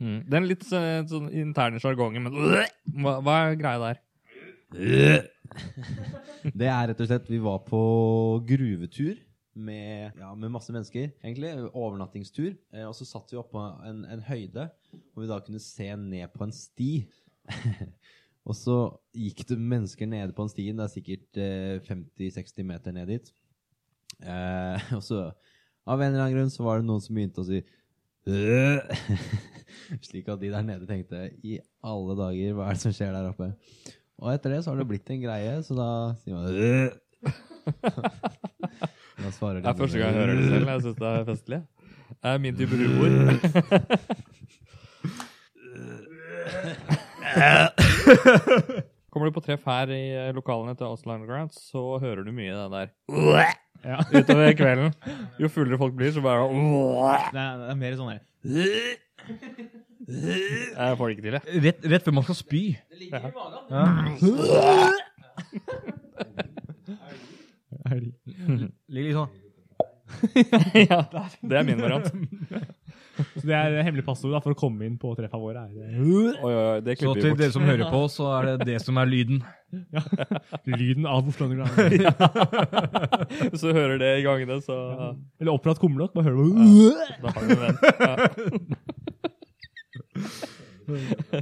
Mm. Den litt så- sånn interne sjargongen, men hva, hva er greia der? Det er rett og slett Vi var på gruvetur med, ja, med masse mennesker, egentlig. Overnattingstur. Eh, og så satt vi oppå en, en høyde, hvor vi da kunne se ned på en sti. og så gikk det mennesker nede på en stien. Det er sikkert eh, 50-60 meter ned dit. Eh, og så, av en eller annen grunn, så var det noen som begynte å si. Slik at de der nede tenkte I alle dager, hva er det som skjer der oppe? Og etter det så har det blitt en greie, så da sier man. Da svarer Det er første gang jeg hører det selv. Jeg syns det er festlig. Det er min type humor. Kommer du på treff her i eh, lokalene til Osland Grant, så hører du mye det der. Ja. Utover kvelden. Jo fullere folk blir, så bare Det er, det er mer sånn her. Jeg får det ikke til, jeg. Rett, rett før man skal spy. Ja. Ja. Ligger litt sånn. ja, det er min variant. Så det er hemmelig passord da, for å komme inn på treffa våre. Er, Oi, oi, oi, det så til dere som hører på, så er det det som er lyden. ja. Lyden av Oslo Underground. Hvis du hører det i gangene, så Eller oppdratt kumlokk. Bare hører du da har du en venn. Ja. Mm-hmm.